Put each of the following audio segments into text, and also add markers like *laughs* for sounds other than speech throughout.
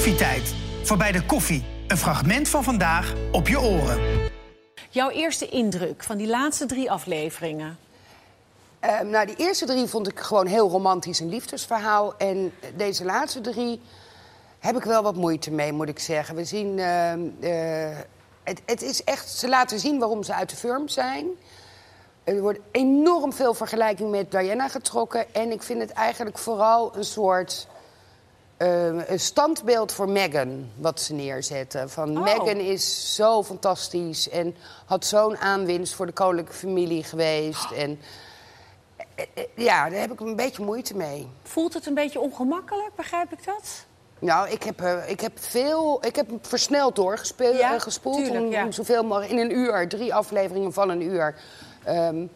Koffietijd. Voorbij de koffie. Een fragment van vandaag op je oren. Jouw eerste indruk van die laatste drie afleveringen? Ehm, nou, die eerste drie vond ik gewoon heel romantisch een liefdesverhaal. En deze laatste drie heb ik wel wat moeite mee, moet ik zeggen. We zien. ehm, eh, het, het is echt. Ze laten zien waarom ze uit de firm zijn. Er wordt enorm veel vergelijking met Diana getrokken. En ik vind het eigenlijk vooral een soort. Een standbeeld voor Meghan, wat ze neerzetten. Van Oh. Meghan is zo fantastisch en had zo'n aanwinst voor de koninklijke familie geweest. En eh, eh, ja, daar heb ik een beetje moeite mee. Voelt het een beetje ongemakkelijk, begrijp ik dat? Nou, ik heb, eh, ik heb veel. Ik heb versneld doorgespeeld, Ja, gespoeld. tuurlijk, om, ja. om zoveel mogelijk in een uur, drie afleveringen van een uur. Ehm,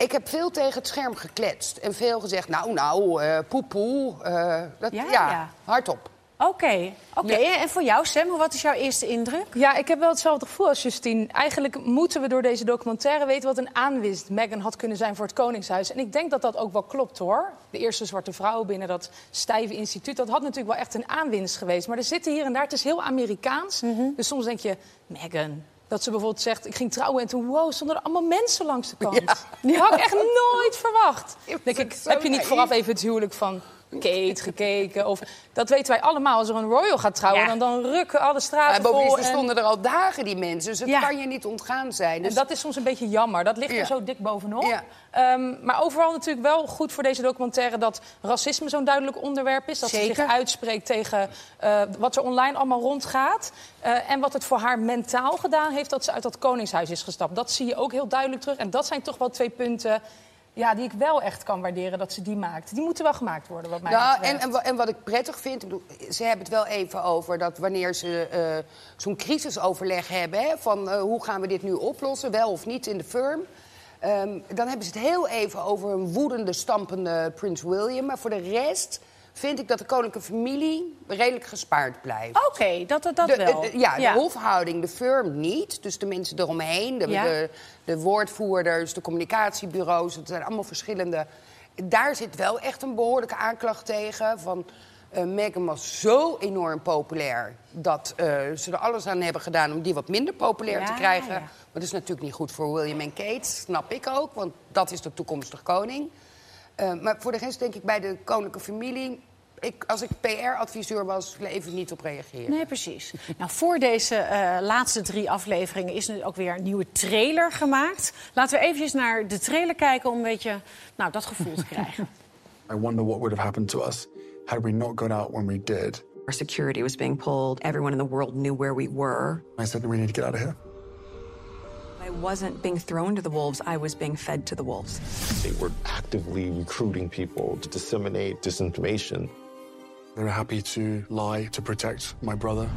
ik heb veel tegen het scherm gekletst en veel gezegd, nou, nou, eh poepoe. eh, dat, Ja, ja, ja. hardop. Oké, oké. Ja. En voor jou, Sam, wat is jouw eerste indruk? Ja, ik heb wel hetzelfde gevoel als Justine. Eigenlijk moeten we door deze documentaire weten wat een aanwinst Meghan had kunnen zijn voor het Koningshuis. En ik denk dat dat ook wel klopt hoor. De eerste zwarte vrouw binnen dat stijve instituut, dat had natuurlijk wel echt een aanwinst geweest. Maar er zitten hier en daar, het is heel Amerikaans. Dus soms denk je, Meghan. Dat ze bijvoorbeeld zegt, ik ging trouwen en toen, wow, stonden er allemaal mensen langs de kant. Ja. Die had ik echt nooit verwacht. *laughs* Denk ik, heb je niet vooraf even het huwelijk van Kate gekeken? Of, dat weten wij allemaal. Als er een royal gaat trouwen, Ja. dan, dan rukken alle Maar straten bovendien vol. er en- stonden er al dagen die mensen, dus het Ja. kan je niet ontgaan zijn. en Dus dat is soms een beetje jammer. Dat ligt Ja. er zo dik bovenop. Ehm, maar overal natuurlijk wel goed voor deze documentaire... dat racisme zo'n duidelijk onderwerp is. Dat ze zich uitspreekt tegen eh, wat er online allemaal rondgaat. Eh, en wat het voor haar mentaal gedaan heeft... dat ze uit dat koningshuis is gestapt. Dat zie je ook heel duidelijk terug. En dat zijn toch wel twee punten... Ja, die ik wel echt kan waarderen dat ze die maakt. Die moeten wel gemaakt worden, wat mij Nou, betreft. en, en, wa- en wat ik prettig vind, ik bedoel, ze hebben het wel even over dat wanneer ze eh, zo'n crisisoverleg hebben, hè, van eh, hoe gaan we dit nu oplossen, wel of niet in de firm. ehm, dan hebben ze het heel even over een woedende, stampende Prins William. Maar voor de rest vind ik dat de koninklijke familie redelijk gespaard blijft. Oké, dat, dat, dat De- wel. de- ja, de hofhouding, de firm niet. Dus de mensen eromheen, de, Ja. de, de woordvoerders, de communicatiebureaus, het zijn allemaal verschillende. Daar zit wel echt een behoorlijke aanklacht tegen. Van eh Meghan was zo enorm populair dat eh, ze er alles aan hebben gedaan om die wat minder populair Ja, te krijgen. ja. Maar dat is natuurlijk niet goed voor William en Kate, snap ik ook, want dat is de toekomstige koning. Eh, maar voor de rest denk ik bij de koninklijke familie. Ik, als ik PR-adviseur was, even niet op reageren. Nee, precies. Nou, voor deze eh, laatste drie afleveringen is er ook weer een nieuwe trailer gemaakt. Laten we eventjes naar de trailer kijken om een beetje nou, dat gevoel te krijgen. *laughs* I wonder what would have happened to us had we not gone out when we did. Our security was being pulled. Everyone in the world knew where we were. I said, we need to get out of here. I wasn't being thrown to the wolves, I was being fed to the wolves. They were actively recruiting people to disseminate disinformation. They were happy to lie to protect my brother.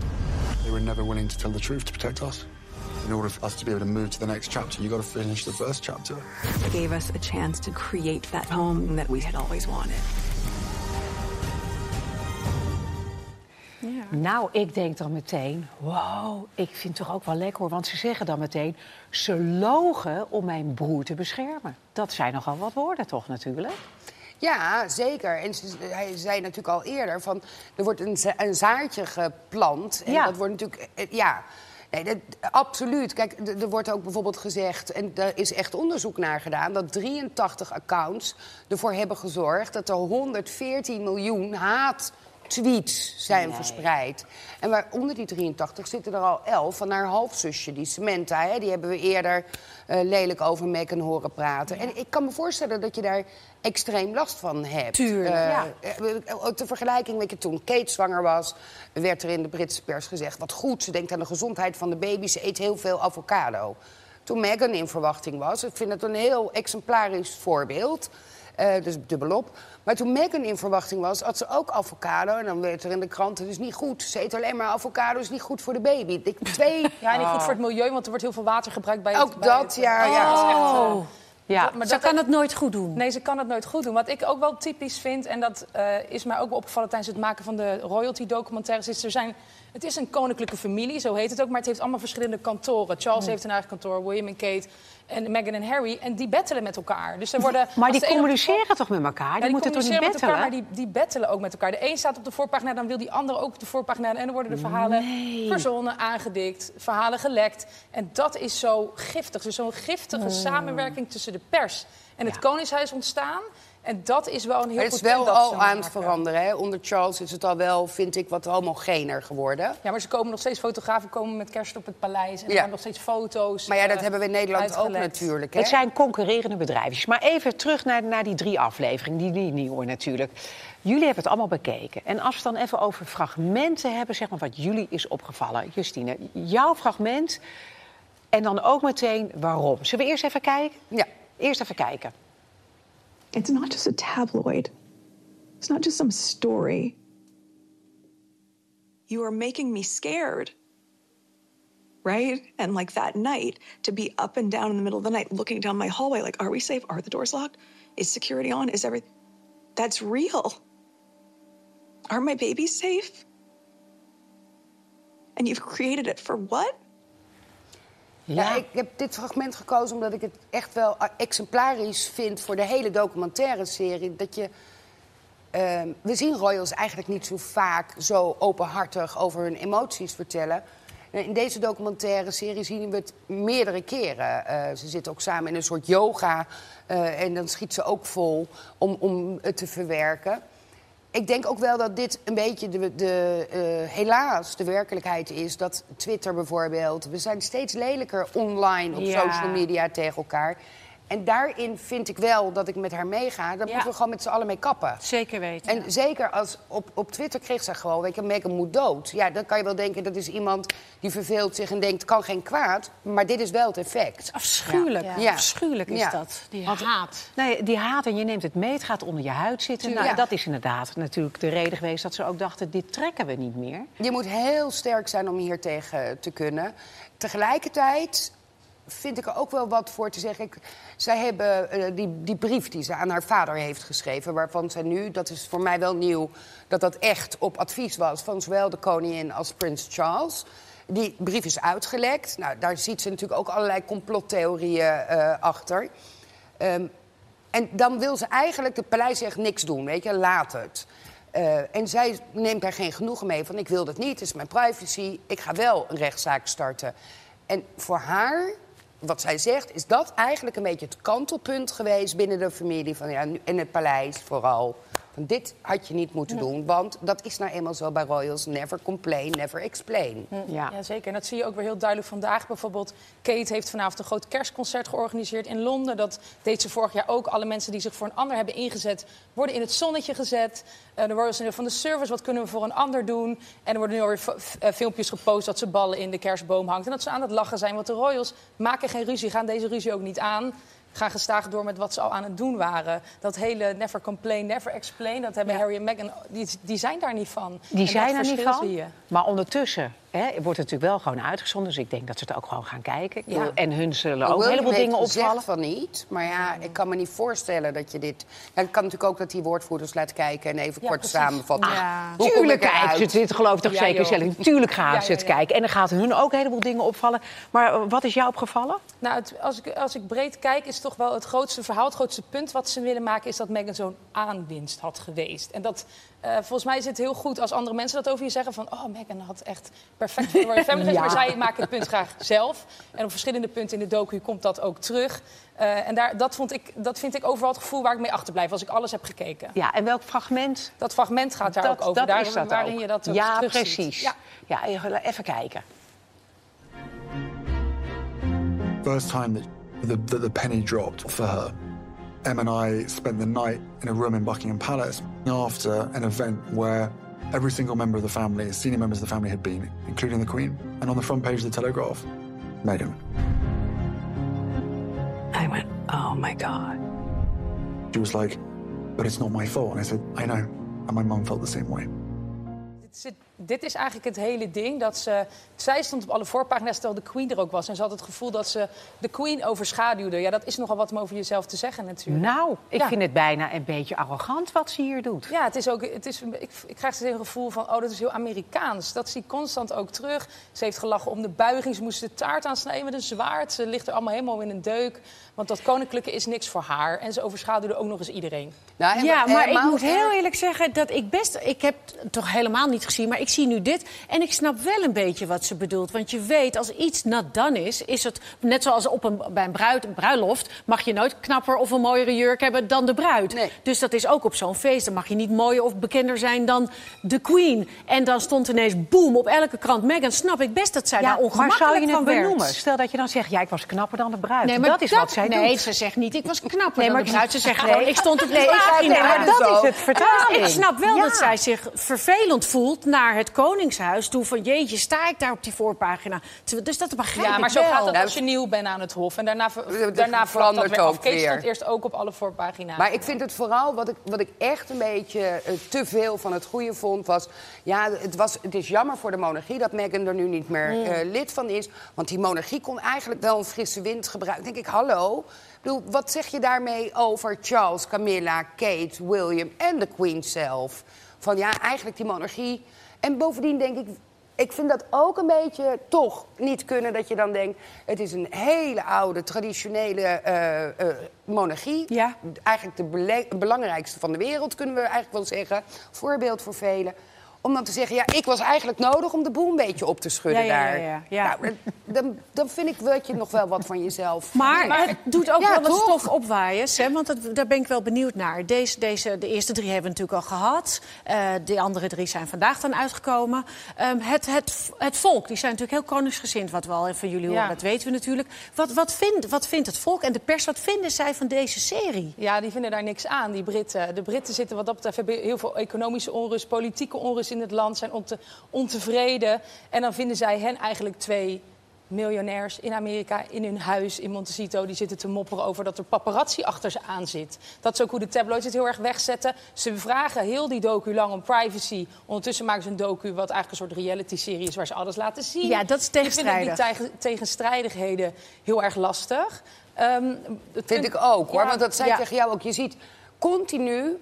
They were never willing to tell the truth to protect us. In order for us to be able to move to the next chapter, you got to finish the first chapter. It gave us a chance to create that home that we had always wanted. Nou, ik denk dan meteen, wow, ik vind het toch ook wel lekker hoor. Want ze zeggen dan meteen, ze logen om mijn broer te beschermen. Dat zijn nogal wat woorden toch natuurlijk? Ja, zeker. En ze- hij zei natuurlijk al eerder van er wordt een, za- een zaadje geplant. En Ja. dat wordt natuurlijk. eh, Ja. Nee, dat, absoluut. Kijk, er wordt ook bijvoorbeeld gezegd, en daar is echt onderzoek naar gedaan, dat 83 accounts ervoor hebben gezorgd dat er 114 miljoen haat-tweets zijn verspreid. En waaronder die 83 zitten er al 11 van haar halfzusje, die Samantha. Hè, die hebben we eerder eh, lelijk over Meghan horen praten. En ik kan me voorstellen dat je daar extreem last van hebt. Tuurlijk, ja. Ter vergelijking, weet je, toen Kate zwanger was, werd er in de Britse pers gezegd: wat goed, ze denkt aan de gezondheid van de baby, ze eet heel veel avocado. Toen Meghan in verwachting was, ik vind het een heel exemplarisch voorbeeld. Eh, dus dubbelop. Maar toen Meghan in verwachting was, had ze ook avocado. En dan werd er in de krant, het is niet goed. Ze eet alleen maar avocado, is niet goed voor de baby. Ik, twee... Ja, niet goed voor het milieu, want er wordt heel veel water gebruikt bij het... Ook bij dat, het- ja, Oh, ja. dat is echt, eh, Oh. Ja. maar Ze dat- kan het nooit goed doen. Nee, ze kan het nooit goed doen. Wat ik ook wel typisch vind, en dat eh, is mij ook wel opgevallen tijdens het maken van de royalty-documentaires, is er zijn. Het is een koninklijke familie, zo heet het ook, maar het heeft allemaal verschillende kantoren. Charles heeft een eigen kantoor, William en Kate en Meghan en Harry. En die bettelen met elkaar. Dus er worden, Maar die communiceren toch met elkaar? Ja, die, moeten toch niet bettelen? elkaar, maar die, die bettelen ook met elkaar. De een staat op de voorpagina, dan wil die ander ook op de voorpagina. En dan worden de verhalen verzonnen, aangedikt, verhalen gelekt. En dat is zo giftig. Dus zo'n giftige samenwerking tussen de pers en het Koningshuis ontstaan. En dat is wel een heel Maar het goed is wel punt dat ze al aan het veranderen. Hè? Onder Charles is het al wel, vind ik, wat homogener geworden. Ja, maar ze komen nog steeds fotografen komen met kerst op het paleis. En er Ja. nog steeds foto's. Maar ja, dat eh, hebben we in Nederland ook natuurlijk. Hè? Het zijn concurrerende bedrijfjes. Maar even terug naar, naar die drie afleveringen, die, die nieuwe natuurlijk. Jullie hebben het allemaal bekeken. En als we het dan even over fragmenten hebben, zeg maar wat jullie is opgevallen. Justine, jouw fragment en dan ook meteen waarom. Zullen we eerst even kijken? Ja. Eerst even kijken. It's not just a tabloid. It's not just some story. You are making me scared. Right? And like that night, to be up and down in the middle of the night looking down my hallway, like, are we safe? Are the doors locked? Is security on? Is everything. That's real. Are my babies safe? And you've created it for what? Ja. ik heb dit fragment gekozen omdat ik het echt wel eh, exemplarisch vind voor de hele documentaire serie. Dat je. ehm, we zien royals eigenlijk niet zo vaak zo openhartig over hun emoties vertellen. En In deze documentaire serie zien we het meerdere keren. Eh, ze zitten ook samen in een soort yoga eh, en dan schiet ze ook vol om, om het te verwerken. Ik denk ook wel dat dit een beetje de, de, eh, helaas de werkelijkheid is. Dat Twitter bijvoorbeeld. We zijn steeds lelijker online op Ja. social media tegen elkaar. En daarin vind ik wel dat ik met haar meega. Daar moeten we gewoon met z'n allen mee kappen. Zeker weten. En zeker als op, op Twitter kreeg ze gewoon, weet je, Meghan moet dood. Ja, dan kan je wel denken dat is iemand die verveelt zich en denkt, kan geen kwaad. Maar dit is wel het effect. Afschuwelijk. Ja. Afschuwelijk is Ja. dat. Die Want- haat. Nee, die haat en je neemt het mee, het gaat onder je huid zitten. Nou, Ja. Dat is inderdaad natuurlijk de reden geweest dat ze ook dachten... dit trekken we niet meer. Je moet heel sterk zijn om hier tegen te kunnen. Tegelijkertijd vind ik er ook wel wat voor te zeggen. Ik, zij hebben eh, die, die brief die ze aan haar vader heeft geschreven... waarvan zij nu, dat is voor mij wel nieuw... dat dat echt op advies was van zowel de koningin als prins Charles... Die brief is uitgelekt. Nou, daar ziet ze natuurlijk ook allerlei complottheorieën eh, achter. Ehm, en dan wil ze eigenlijk, het paleis zegt niks doen, weet je, laat het. Eh, en zij neemt daar geen genoegen mee van, ik wil dat niet, het is mijn privacy, ik ga wel een rechtszaak starten. En voor haar, wat zij zegt, is dat eigenlijk een beetje het kantelpunt geweest binnen de familie van, ja, en het paleis vooral. Van dit had je niet moeten doen, want dat is nou eenmaal zo bij royals. Never complain, never explain. Ja. Ja, zeker. En dat zie je ook weer heel duidelijk vandaag. Bijvoorbeeld, Kate heeft vanavond een groot kerstconcert georganiseerd in Londen. Dat deed ze vorig jaar ook. Alle mensen die zich voor een ander hebben ingezet, worden in het zonnetje gezet. Eh, de Royals zijn van de service, wat kunnen we voor een ander doen? En er worden nu alweer eh, filmpjes gepost dat ze ballen in de kerstboom hangt. En dat ze aan het lachen zijn, want de Royals maken geen ruzie, gaan deze ruzie ook niet aan. Gaan gestaag door met wat ze al aan het doen waren. Dat hele never complain, never explain, dat hebben Harry en Meghan, die, die zijn daar niet van. Die En zijn er niet van. Maar ondertussen hè, wordt het natuurlijk wel gewoon uitgezonden. Dus ik denk dat ze het ook gewoon gaan kijken. Ik Ja. En hun zullen ook William een heleboel dingen opvallen. van niet. Maar ja, ik kan me niet voorstellen dat je dit... Ja, het kan natuurlijk ook dat die woordvoerders laat kijken... en even Ja, kort precies. samenvatten. Ja. Hoe Tuurlijk ik kijken eruit? ze dit, geloof ik toch Ja, zeker zelf. Tuurlijk gaan Ja, ze het ja. kijken. En dan gaat hun ook een heleboel dingen opvallen. Maar wat is jou opgevallen? Nou, het- als, ik, als ik breed kijk, is toch wel het grootste verhaal, het grootste punt wat ze willen maken, is dat Meghan zo'n aanwinst had geweest. En dat, eh, volgens mij is het heel goed als andere mensen dat over je zeggen: van, oh, Meghan had echt perfect voor de Family. *laughs* Ja. Maar zij maken het punt graag zelf. En op verschillende punten in de docu komt dat ook terug. Eh, en daar, dat, vond ik, dat vind ik overal het gevoel waar ik mee achterblijf als ik alles heb gekeken. Ja, en welk fragment? Dat fragment gaat daar dat ook over. dat daar, is dat waarin ook. je dat ook Ja, precies. Ja. Ja, even even kijken. First time that the, that the penny dropped for her, Em and I spent the night in a room in Buckingham Palace after an event where every single member of the family, senior members of the family, had been, including the Queen. And on the front page of the Telegraph, Meghan. I went, oh my God. She was like, but it's not my fault. And I said, I know. And my mum felt the same way. zit- dit is eigenlijk het hele ding. Dat ze, zij stond op alle voorpagina's terwijl de Queen er ook was. En ze had het gevoel dat ze de Queen overschaduwde. Ja, dat is nogal wat om over jezelf te zeggen natuurlijk. Nou, ik Ja. vind het bijna een beetje arrogant wat ze hier doet. Ja, het is ook, het is, ik, ik krijg steeds een gevoel van, oh, dat is heel Amerikaans. Dat zie ik constant ook terug. Ze heeft gelachen om de buiging. Ze moest de taart aansnijden met een zwaard. Ze ligt er allemaal helemaal in een deuk. Want dat koninklijke is niks voor haar. En ze overschaduwde ook nog eens iedereen. Nou, en- Ja, maar ik moet heel eerlijk zeggen dat ik best... Ik heb het toch helemaal niet gezien, maar ik zie nu dit. En ik snap wel een beetje wat ze bedoelt. Want je weet, als iets not done is, is het... Net zoals op een, bij een, bruid, een bruiloft mag je nooit knapper of een mooiere jurk hebben dan de bruid. Nee. Dus dat is ook op zo'n feest. Dan mag je niet mooier of bekender zijn dan de queen. En dan stond ineens boom op elke krant Meghan. Snap ik best dat zij daar maar ongemakkelijk zou je het van werd. benoemen? Stel dat je dan zegt, ja, ik was knapper dan de bruid. Nee, maar dat is wat zij nee, doet. ze zegt niet, ik was knapper Nee, dan maar de bruid. Ze ze- zegt Nee, ik stond op de nee, ik- nee, maar dat is het vertaling. Ik snap wel Ja. dat zij zich vervelend voelt naar het Koningshuis toe. Van jeetje, sta ik daar op die voorpagina. Terwijl- Dus dat begrijp Ja, ik maar zo wel. gaat dat als je nieuw bent aan het hof. En daarna, daarna dat verandert af. ook Kees weer. stond eerst ook op alle voorpagina's. Maar ik vind het vooral, wat ik, wat ik echt een beetje eh, te veel van het goede vond, was... Ja, het, was, het is jammer voor de monarchie dat Meghan er nu niet meer Mm. eh, lid van is. Want die monarchie kon eigenlijk wel een frisse wind gebruiken. denk ik, hallo? Ik bedoel, wat zeg je daarmee over Charles, Camilla, Kate, William en de Queen zelf? Van ja, eigenlijk die monarchie... En bovendien denk ik, ik vind dat ook een beetje toch niet kunnen dat je dan denkt... het is een hele oude, traditionele eh, eh, monarchie. Ja. Eigenlijk de belangrijkste van de wereld, kunnen we eigenlijk wel zeggen. Voorbeeld voor velen. Om dan te zeggen, ja, ik was eigenlijk nodig om de boel een beetje op te schudden Ja, ja, daar. ja, ja, ja. Nou, dan, dan vind ik dat je nog wel wat van jezelf... *laughs* Maar, het doet ook Ja, wel wat toch? stof opwaaien, Sam, want dat, daar ben ik wel benieuwd naar. Deze, deze, de eerste drie hebben we natuurlijk al gehad. Eh, de andere drie zijn vandaag dan uitgekomen. Ehm, het, het, het volk, die zijn natuurlijk heel koningsgezind, wat we al van jullie horen, Ja. dat weten we natuurlijk. Wat, wat, vindt, wat vindt het volk en de pers, wat vinden zij van deze serie? Ja, die vinden daar niks aan, die Britten. De Britten zitten wat dat betreft, hebben heel veel economische onrust, politieke onrust in het land, zijn onte- ontevreden. En dan vinden zij hen eigenlijk twee miljonairs in Amerika in hun huis in Montecito. Die zitten te mopperen over dat er paparazzi achter ze aan zit. Dat is ook hoe de tabloids het heel erg wegzetten. Ze vragen heel die docu lang om privacy. Ondertussen maken ze een docu wat eigenlijk een soort reality-serie is waar ze alles laten zien. Ja, dat is Ik vind die tegenstrijdig. tegen- tegenstrijdigheden heel erg lastig. Ehm, het Vind punt- ik ook, hoor. Ja. Want dat zei Ja. ik tegen jou ook. Je ziet, continu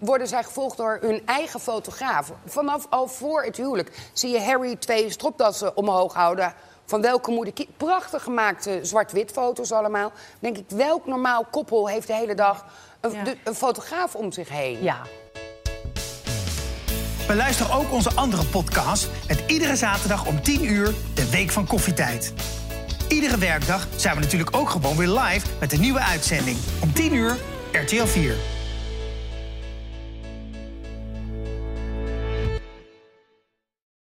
worden zij gevolgd door hun eigen fotograaf. Vanaf al voor het huwelijk zie je Harry twee stropdassen omhoog houden... Van welke moeder Prachtig gemaakte zwart-wit foto's allemaal. Denk ik, welk normaal koppel heeft de hele dag een, Ja. de- een fotograaf om zich heen? Ja. Beluister ook onze andere podcast met iedere zaterdag om 10 uur de Week van Koffietijd. Iedere werkdag zijn we natuurlijk ook gewoon weer live met een nieuwe uitzending. Om 10 uur RTL 4.